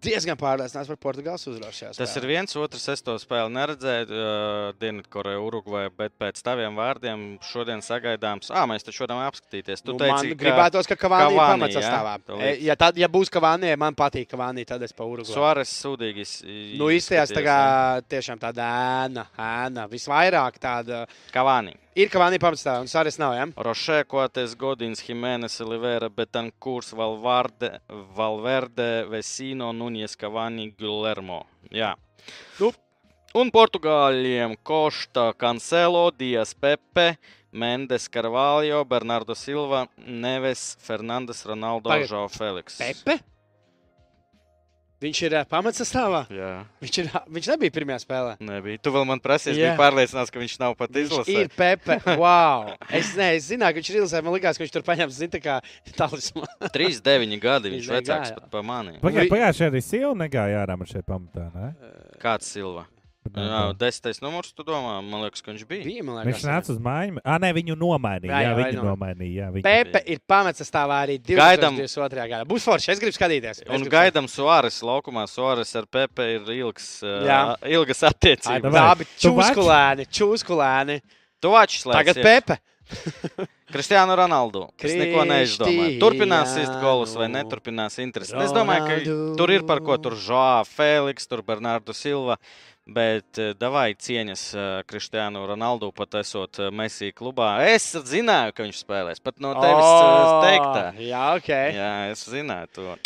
diezgan pārliecināts par Portugāles uzvaru Tas ir viens, otrs. Es to spēli neredzēju. Uh, Dienvidkoreja, Urugvaja, bet pēc taviem vārdiem šodien sagaidāms. Ah, mēs taču varam apskatīties. Tu Nu, teici, man gribētos, ka Kavānī ir pamatsastāvā. tu E. Ja, tad, ja būs Kavānī, man patīk Kavānī, tad es pa Urugvaju. Suāres sūdīgi. Nu, izstājās tā kā tiešām tāda ēna, ēna. Visvairāk tāda. jā. Ir Kavānī pamatsastāvā, un Sāris nav, ja? Rošē, Kotes, Godins, Jimenez, Olivera, Betankurs, Valverde, Valverde, Vesino, Nunes, Cavani, Guillermo. Jā. Nu. Un Portugāļiem Kosta, Cancelo, Dias Pepe, Mendes, Carvalho, Bernardo Silva, Neves, Fernandes, Ronaldo. Žao Feliks. Pepe? Viņš ir ā, pamatsastāvā. Jā, Viņš, ir, viņš nebija pirmajā spēlē. nebija. Tu vēl man prasīji, Jā. bija pārliecināts, ka viņš nav pat Viņš izlasījis. ir Pepe. Wow! Es, ne, es zināju, ka viņš ir izlasījis. Man liekas, ka viņš tur paņēma zina, tā kā talismanu. 39 gadi, viņš Viņš vecāks pat par mani. Pagājušajā arī Silva negāja ārā man šeit pamatā. Ne? Kāds Silva? Jā, desmitais numurs, tu domā, man liekas, ka viņš bija. Bija, man Viņš liekas. nāca uz māju. Ah, nē, viņu nomainīja. Jā, Jā, jā, viņu no- nomainīja. Jā, viņu. Pepe ir pamatsastāvā arī Gaidām. 2022. gadā. Būs forši, es gribu skatīties. Es Un gribu gaidām Suāres laukumā. Suāres ar Pepe ir ilgs, uh, Jā. ilgas attiecības. Tu vač? čūskulēni, čūskulēni. Tu vačs slēdz. Tagad Pepe. Kristiānu Ronaldu. Es neko neizdomāju. Turpinās Kristiānu īst golus vai neturpinās interesi. Es domāju, ka tur ir par ko. Tur Žoā Feliks, tur Bernardo Silva. Bet davai cieņas uh, Kristiānu Ronaldu pat esot uh, Messi klubā. Es zināju, ka viņš spēlēs. Pat no tevis uh, teiktā. Jā, ok. Jā, es zināju to.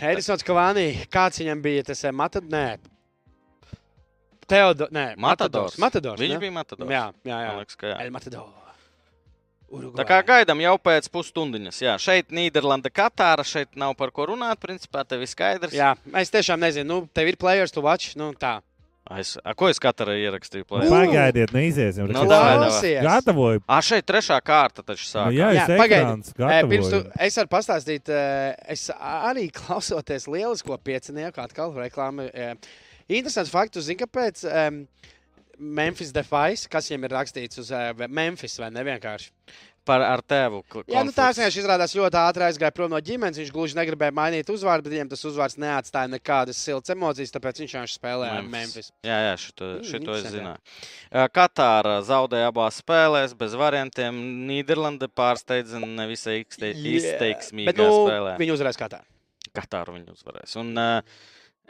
Edisons Kavānī, kāds viņam bija tas eh, Matad? Nē. Teodors. Nē, Matadors. Matadors. Viņš ne? bija Matadors. Jā, jā, jā. Man liekas, ka jā. El Matador. Tā kā gaidām jau pēc pusstundiņas. Jā, šeit Nīderlanda, Katāra. Šeit nav par ko runāt. Principā tev ir skaidrs. Jā, es tiešām nezinu, nu, tev ir players to watch. Nu, tā. Es, a, ko es Katarai ierakstīju? Nu, plēs? Pagaidiet, nu iziesim. Nu. Klausies. Gatavoju. Ah, šeit trešā kārta taču Nu, sāk. jā, Jā, es pagaidi. ekrāns Eh, Pirms tu, es varu pastāstīt, es arī klausoties lielisko piecinieku, atkal reklāmu. Interesants fakts, zini, kāpēc um, Memphis Defies, kas viņam ir rakstīts uz uh, Memphis vai ne vienkārši. Par ar tevu. kl- Jā, nu tā konflikts. vienkārši izrādās ļoti ātri aizgāja prom no ģimenes. Viņš gluži negribēja mainīt uzvārdu, bet viņam tas uzvārds neatstāja nekādas siltas emocijas, tāpēc viņš vienkārši spēlēja ar Memphis. Jā, jā, šito, Mm, šito es zināju. Katāra zaudēja abās spēlēs bez variantiem. Nīderlanda pārsteidza nevisai izte- izteiksmīgā Bet nu, spēlē. viņi uzvarēs kā tā. Katāru viņi uzvarēs. Un, uh,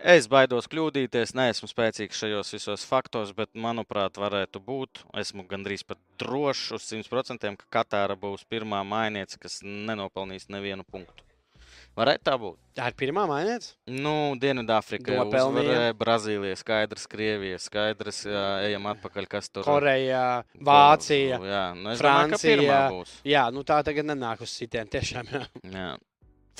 es baidos kļūdīties, neesmu spēcīgs šajos visos faktos, bet, manuprāt, varētu būt. Esmu gandrīz pat drošs uz 100%, ka Katāra būs pirmā mainiece, kas nenopelnīs nevienu punktu. Varētu tā būt. Tā ir pirmā mainīta. Nu, Dienvidāfrika Brazīlija skaidrs, Krievija skaidrs, jā, ejam atpakaļ, kas tur Koreja, Vācija. Jā, nu, domāju, Francija. būs. Jā, nu tā tagad nenāk uz sitienu. Tiešām, jā. Jā.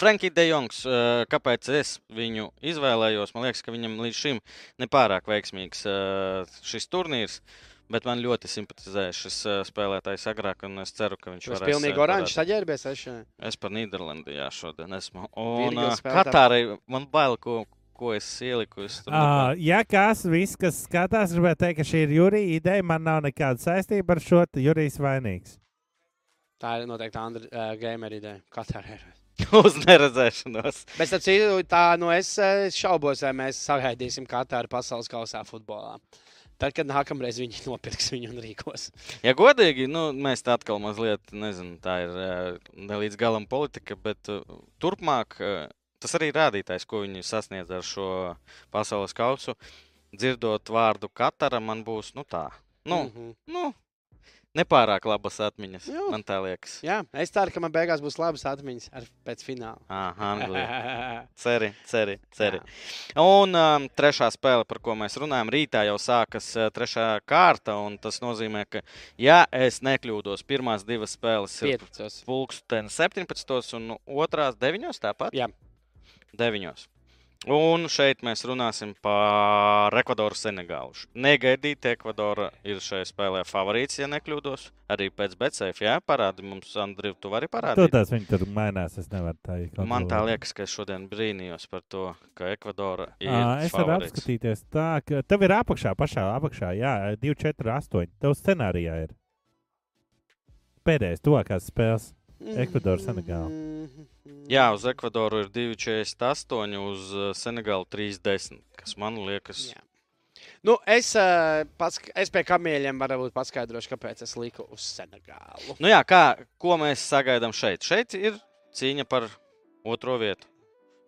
Franki De Jongs, eh, kāpēc es viņu izvēlējos? Man liekas, ka viņam līdz šim nepārāk veiksmīgs eh, šis turnīrs. Bet man ļoti simpatizē šis eh, spēlētājs agrāk, un es ceru, ka viņš Viņš varēs. pilnīgi oranžs saģērbies. Es šodien. Es par Nīderlandi jā, šodien esmu. Un. Katārai man bail, ko, ko es ieliku. Es Uh, ja kas, viss, kas skatās, gribētu teikt, ka šī ir Jurija ideja, man nav nekāda saistība ar šo. te Jurijs vainīgs. Tā ir noteikti Andra uh, gamer ideja. Katrā ir. Uz neredzēšanos. Bet starp citu, tā nu es eh, šaubos, vai mēs sagaidīsim Katāru pasaules kausā futbolā. Tad, kad nākamreiz viņi nopirks viņu un rīkos. Ja godīgi, nu, mēs tā atkal mazliet, nezinu, tā ir eh, ne līdz galam politika, bet uh, turpmāk uh, tas arī rādītājs, ko viņi sasniedz ar šo pasaules kausu. Dzirdot vārdu Katara, man būs, nu tā, nu, Mm -hmm. nu nepārāk labas atmiņas. Jā. Man tā liekas. Jā, es ceru, ka man beigās būs labas atmiņas ar pēc fināla. Ah, Anglija. Ceri, ceri, ceri. Un um, trešā spēle, par ko mēs runājam, rītā jau sākas uh, trešā kārta. un Tas nozīmē, ka, ja es nekļūdos, pirmās divas spēles ir Piecos. pulksten 17. un otrās 9. tāpat? Jā. 9. Un šeit mēs runāsim par Ekvadoru Senegālu. Negaidīti Ekvadora ir šajā spēlē favorīts, ja nekļūdos. Arī pēc Betsefa, jā, parādi mums, Andriu, tu vari parādīt. tas viņi tur mainās. Es nevaru tā īsti. Man tā liekas, ka es šodien brīnījos par to, ka Ekvadora ir. À, es varu apskatīties tā, ka tev ir apakšā, pašā apakšā, jā, 2, 4, 8. Tev scenārijā ir pēdējais, tuvākās spēles. Ekvadora, Senegāla. Jā, uz Ekvadoru ir 2,48, uz uh, Senegālu 3,10. Kas man liekas, Jā. Nu, es, uh, pats, es pie kamieļiem varbūt paskaidrošu, kāpēc es liku uz Senegālu. Nu jā, kā, ko mēs sagaidām šeit? Šeit ir cīņa par otro vietu.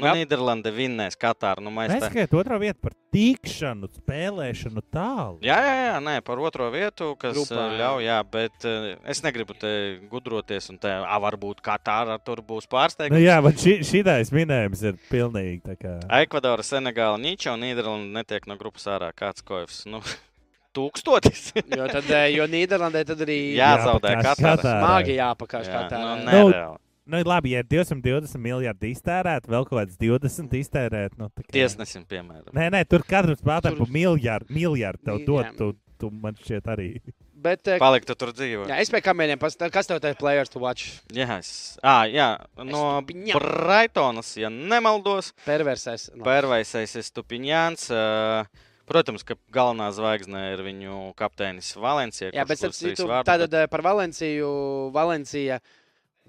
Nu, Jā. Nīderlande vinnēs Katāru. Nu, mēs tā... Neskait otrā vieta par tikšanu, spēlēšanu tālu. Jā, jā, jā, nē, par otro vietu, kas Grupā, jā. ļauj, jā, bet uh, es negribu te gudroties, un te, ah, varbūt Katāra tur būs pārsteigums. Nu, jā, bet šī, šitais minējums ir pilnīgi tā kā. Ekvadora, Senegāla, Nīča un Nīderlanda netiek no grupas ārā. Kāds koefs? Nu, tūkstotis. Jo, tad, jo Nīderlandē tad arī Jā, zaudē Jāpakāš Katāra. Katārai. smagi jāpakaļ Jā, tā. nu, Nu, nereāli. Nu, labi, ja ir 220 miljardi iztērēt, vēl kaut kāds 20 iztērēt. Nu, kā- Tiesnesim, piemēram. Nē, nē, tur katram spēlētājam Tur- pa miljardu, miljardu tev dod. Tu, tu man šķiet arī. Bet, eh, Paliktu tur dzīvo. jā, es pie kamieļiem pastāstīju, kas tev te ir players to watch? Jā, es, à, jā no. Brightonas, ja nemaldos, Perversais. No. Pērvaisais ir Stupiņāns. ā, Protams, ka galvenā zvaigzne ir viņu kapteinis Valencija. Jā, bet citu, tātad par Valenciju. Valencija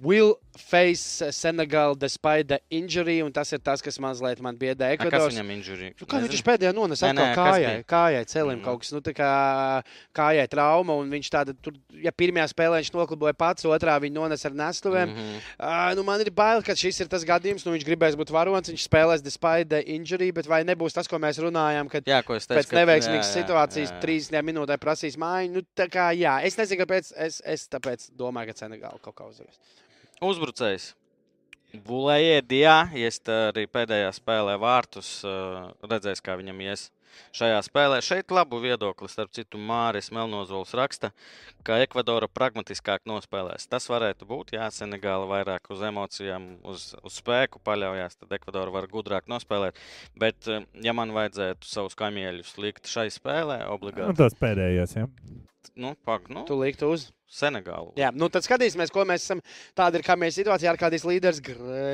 will face Senegal despite the injury, un tas ir tas, kas mazliet man biedē A, Kas viņam injurija? Nu, kā viņš pēdējā nonesa atkal nē, kājai, kājai celim Mm. kaut kas, nu tā kā kājai trauma, un viņš tāda, tur, ja pirmajā spēlē viņš nokliboja pats, otrā viņa nonesa ar nestuvēm. Mm. -hmm. uh, nu, man ir bail, ka šis ir tas gadījums, nu viņš gribēs būt varonis, viņš spēlēs despite the injury, bet vai nebūs tas, ko mēs runājām, kad Jā, ko teicu. pēc neveiksmīgas situācijas jā, jā. 30 minūtē prasīs mājiņu. Nu, tā kā, jā, es nezinu, kāpēc. Es, es tāpēc domāju, ka Senegāla kaut kā uzvarēs. Uzbrucējs. Bulēja Dijā, iest arī pēdējā spēlē vārtus, ā, redzēs, kā viņam ies šajā spēlē. Šeit labu viedokli, starp citu, Māris Melnozols raksta, ka Ekvadora pragmatiskāk nospēlēs. Tas varētu būt, jā, Senegāla vairāk uz emocijām, uz, uz spēku paļaujas, tad Ekvadora var gudrāk nospēlēt. Bet, ā, ja man vajadzētu savus kamieļus likt šai spēlē, Nu, obligāti, tos pēdējos, jā. nu, pak, nu, Tu liktu uz. Senegālu. Jā, nu tad skatīsimies, ko mēs esam. Tāda ir kā mēs situācijā ar kādīs līderis,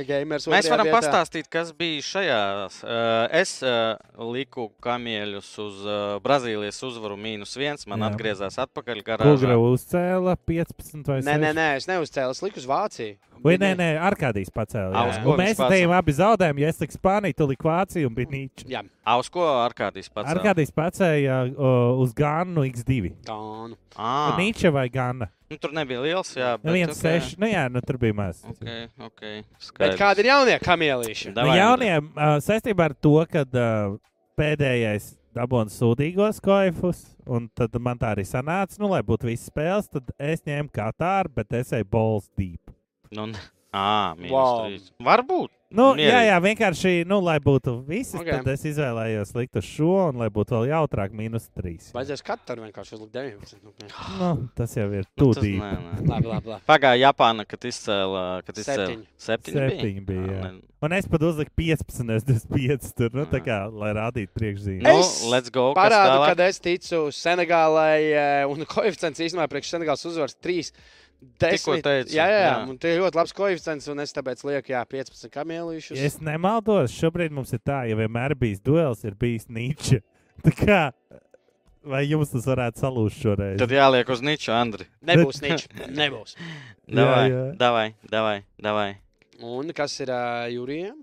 gamers. Mēs varam vietā. pastāstīt, kas bija šajā. Uh, es uh, liku kamieļus uz uh, Brazīlijas uzvaru mīnus viens. Man Jā. Atgriezās atpakaļ garā. Kugra uzcēla 15 vai 6? Nē, nē, nē, es neuzcēlu, es liku uz Vāciju. Vai nē, nē, Arkādijas uz ko Mēs pacēla? abi zaudējām, ja es liku Spāniju, tu liki Vāciju un bija Nīča. Jā, Aus ko Arkādijas pats? Arkādijas pacēla uh, uz Ganu X2. tā nu. Ah, Nīča vai Gana? nu, tur nebija liels. Jā, Nu, viens ok. seši. Nu, jā, nu, tur bija maz. Ok, ok. Bet Skaidrs. kādi ir jaunie kamielīši? Nu, jauniem uh, saistībā ar to, ka uh, pēdējais dabūna sūdīgos koifus, un tad man tā arī sanāca, nu, lai būtu visas spēles, tad es ņēmu Katāru, bet es eju balls deep. Nu, mīnus Wow. trīs. Varbūt. Nu, Mierīgi. jā, jā, vienkārši, nu, lai būtu Ok. okay. tad es izvēlējos likt uz šo, un lai būtu vēl jautrāk, mīnus 3. Vajadzēs katru vienkārši uzlikt 19. Nu. Nu, tas jau ir Nu, labi. labi. Pagāja Japāna, kad izcēla. Kad izcēla Septiņi. Septiņi. Septiņi bija, Un es pat uzliku 15, es 25, tur, nu, tā kā, lai rādītu priekšzīmē. Nu, let's go. kas Parādu, kad es ticu Senegālai, eh, un koeficients īstenībā priekš Senegālas uzvaras 3. Tikko teicu, jā, jā, jā, jā. un tie ir ļoti labs koeficients, un es tāpēc lieku, jā, 15 kamielīšus. Ja es nemaldos, šobrīd mums ir tā, ja vienmēr bijis duels, ir bijis Nīča. Tā kā, vai jums tas varētu salūzt šoreiz? Tad jāliek uz niču, Andri. Nebūs nič, nebūs. Davai, jā. davai, davai, davai. Un kas ir uh, Jurijam?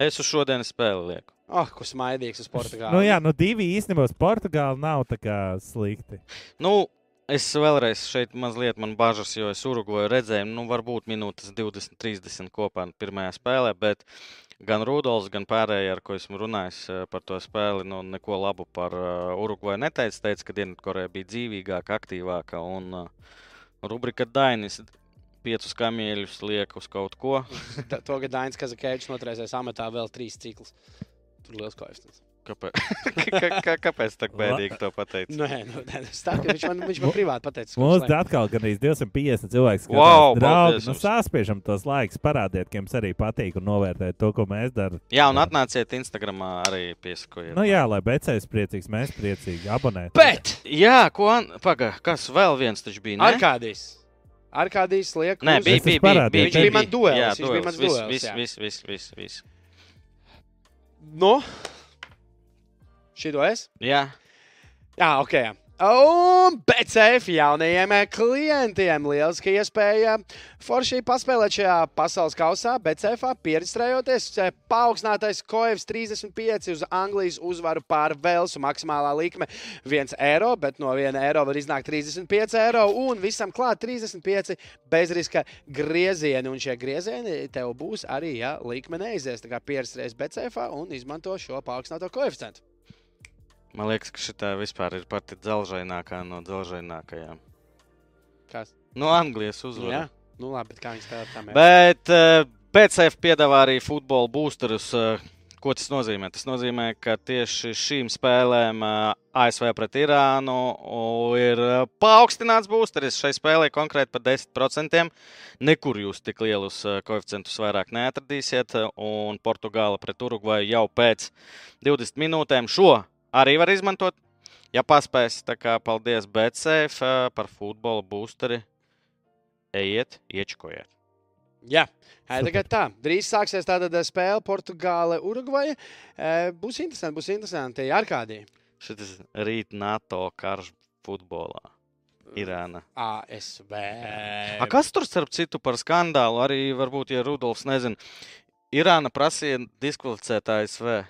Es uz šodienas spēli lieku. Ah, oh, kas maidīgs uz Portugāli. Nu, jā, nu divi īstenībā uz Portugāli nav tā kā slikti. Nu, es vēlreiz šeit mazliet man bažas, jo es Urugvaju redzēju, nu, varbūt minūtes 20, 30 kopā pirmajā spēlē, bet gan Rudolfs, gan pārējie, ar ko esmu runājis eh, par to spēli, nu, neko labu par uh, Urugvaju neteica. Teica, ka Dienvidkoreja bija dzīvīgāka, aktīvāka un uh, rubrika Dainis. Piecus kamieļus liek uz kaut ko. Ta- To gadu Dainis Kazakēvičs noturēsies amatā vēl trīs ciklus. Tur liels koeficients. Kāpēc, kā, kā, kāpēc tā bēdīgi to pateikt? Nē, nu, nē, es tā, ka viņš man, viņš man privāti pateica. Mums viņš atkal gan 250 cilvēku skatās. Wow, draugi, nu, sāspiežam tos laikus, parādiet, ka jums arī patīk un novērtēt to, ko mēs darām. Jā, un atnāciet Instagramā arī piesakojiet. Nu jā, lai becējs priecīgs, mēs priecīgi abonēt. Bet! Jā, ko? Pagaid, kas vēl viens taču bija? ne? Arkādijs. Arkādijs liek. Nē, bija, bija, bija, bija, Viņš bija man duelis, Jā, viņš bija duelis. mans Viss, viss, viss, viss, viss, viss. Nu? Šito es? Jā, Jā, ok. Un BCF jaunajiem klientiem lieliska iespēja forši paspēlēt šajā pasaules kausā. BCF pierakstējoties, paaugstinātais koevis 35 uz Anglijas uzvaru pār Velsu. Maksimālā likme 1 eiro, bet no 1 eiro var iznākt 35 eiro un visam klāt 35 bezriska griezieni. Un šie griezieni tev būs arī, ja likme neizies. Tā kā pierakstējies BCF un izmanto šo paaugstināto koeficientu. Man liekas, ka šī vispār ir pati dzelžainākā no dzelžainākajām. Kas? No Anglijas uzvaras. Jā, nu labi, bet kā viņi spēlē tam? Bet uh, PCF piedāvā arī futbola boosterus. Uh, Ko tas nozīmē? Tas nozīmē, ka tieši šīm spēlēm uh, ASV pret Irānu ir paaugstināts boosteris. Šai spēlē konkrēti par 10%. Nekur jūs tik lielus koeficientus vairāk neatradīsiet. Un Portugāla pret Urugvaju jau pēc 20 minūtēm šo arī var izmantot. Ja paspēs, tā kā paldies BCF par futbola boosteri. Ejiet, iečkojiet. Jā, tagad tā. Drīz sāksies tāda spēle Portugāle, Urugvaja. Būs interesanti, būs interesanti. Arkādija. Šis rīt NATO karš futbolā. Irāna. ASV. A, kas tur starp citu par skandālu? Arī varbūt, ja Rudolfs nezina, Irāna prasīja diskvalificēt ASV.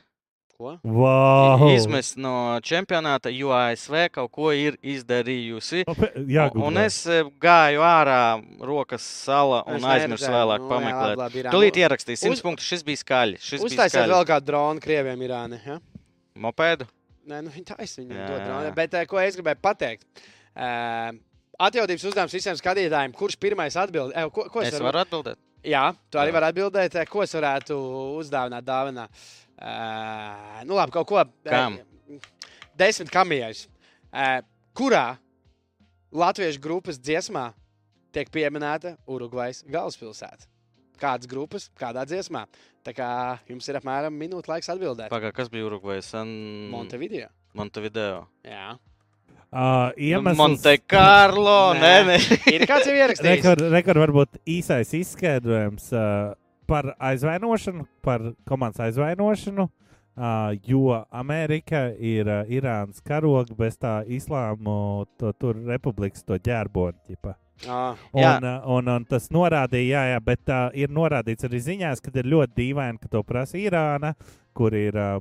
Ko? Wow. Izmest no čempionāta, jo ASV kaut ko ir izdarījusi. Jā, un es eh, gāju ārā, rokas sala un aizmirsu vēlāk nu, pameklēt. Tūlīt ierakstīju 100 Uz... punktus. Šis bija skaļš. Uztaisiet vēl kādu dronu Krievijam, Irānai. Ja? Mopēdu? Nē, nu, tā es viņam dodu dronu. Bet eh, ko es gribēju pateikt? Uh, Atjautības uzdevums visiem skatītājiem, kurš pirmais atbild? E, ko, ko es, es varu atbildēt? Jā, tu arī vari atbildēt, ko es varētu uzdāvināt dāvinā. Uh, Uh, nu, labi, kaut ko Kam? Desmit kamijas. Uh, kurā latviešu grupas dziesmā tiek pieminēta Urugvajas galvaspilsēta? Kādas grupas, kādā dziesmā? Tā kā jums ir apmēram minūte laiks atbildēt. Pagā, kas bija Urugvajas? An... Montevideo. Montevideo. Jā. Uh, iemesls... Monte Carlo. Nē, nē. ir kāds jau ierakstījis. Rekord, rekord varbūt īsais izskaidrojums. Uh, par aizvainošanu, par komandas aizvainošanu, uh, jo Amerika ir uh, Irānas karoga bez tā islāmu, to tur republikas to ģērboni. Ah, un, uh, un, un tas norādīja, jā, jā bet uh, ir norādīts arī ziņās, ka ir ļoti dīvaini, ka to prasa Irāna, kur ir uh,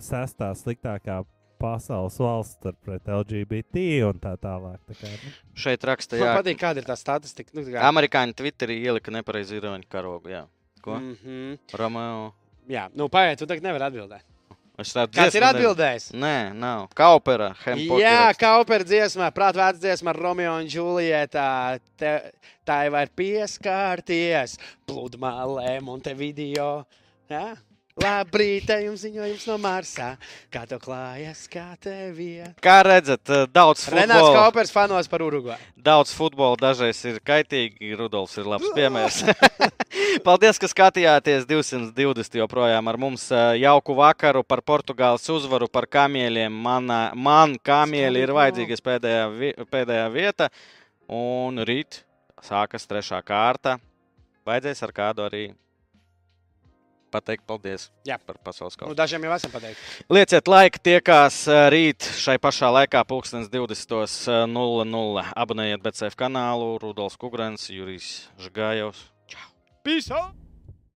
sestā sliktākā pasaules valsts pret LGBT un tā tālāk. Tā kā, nu. Šeit raksta, jā, Man patīk, kāda ir tā statistika. Nu, kā... Amerikāņi Twitterī ielika nepareizi iroņu karogu. Jā. Ko? Mm -hmm. Romeo. Jā, nu, paiet, tu tagad nevari atbildēt. Kāds dziesmu, ir atbildējis? Nē, nav. Kaupera. Jā, Kaupera dziesmā, prātvērts dziesma ar Romeo un Julietā. Te, tā jau var pieskārties pludmalē Montevideo. Jā? Labrīt, jums ziņojums no Marsā. Kā tev klājas, kā tev ir? Kā redzat, eh, daudz futbola. Renāts Kaupers fanos par Urugvaju. Daudz futbola dažreiz ir kaitīgi. Rudolfs ir labs piemērs. Paldies, ka skatījāties 220 joprojām ar mums eh, jauku vakaru par Portugāles uzvaru, par kamieļiem. Man, man kamieļi ir vajadzīgas pēdējā, pēdējā vieta. Un rīt sākas trešā kārta. Vajadzēs ar kādu arī pateikt paldies Jā. par pasaules kausu. Nu, dažiem jau esam pateikti. Lieciet laiku, tiekās rīt šai pašā laikā, 20.00. Abonējiet BCF kanālu, Rudolf Kungrens, Jurijs Žgājovs. Čau! Peace! Out!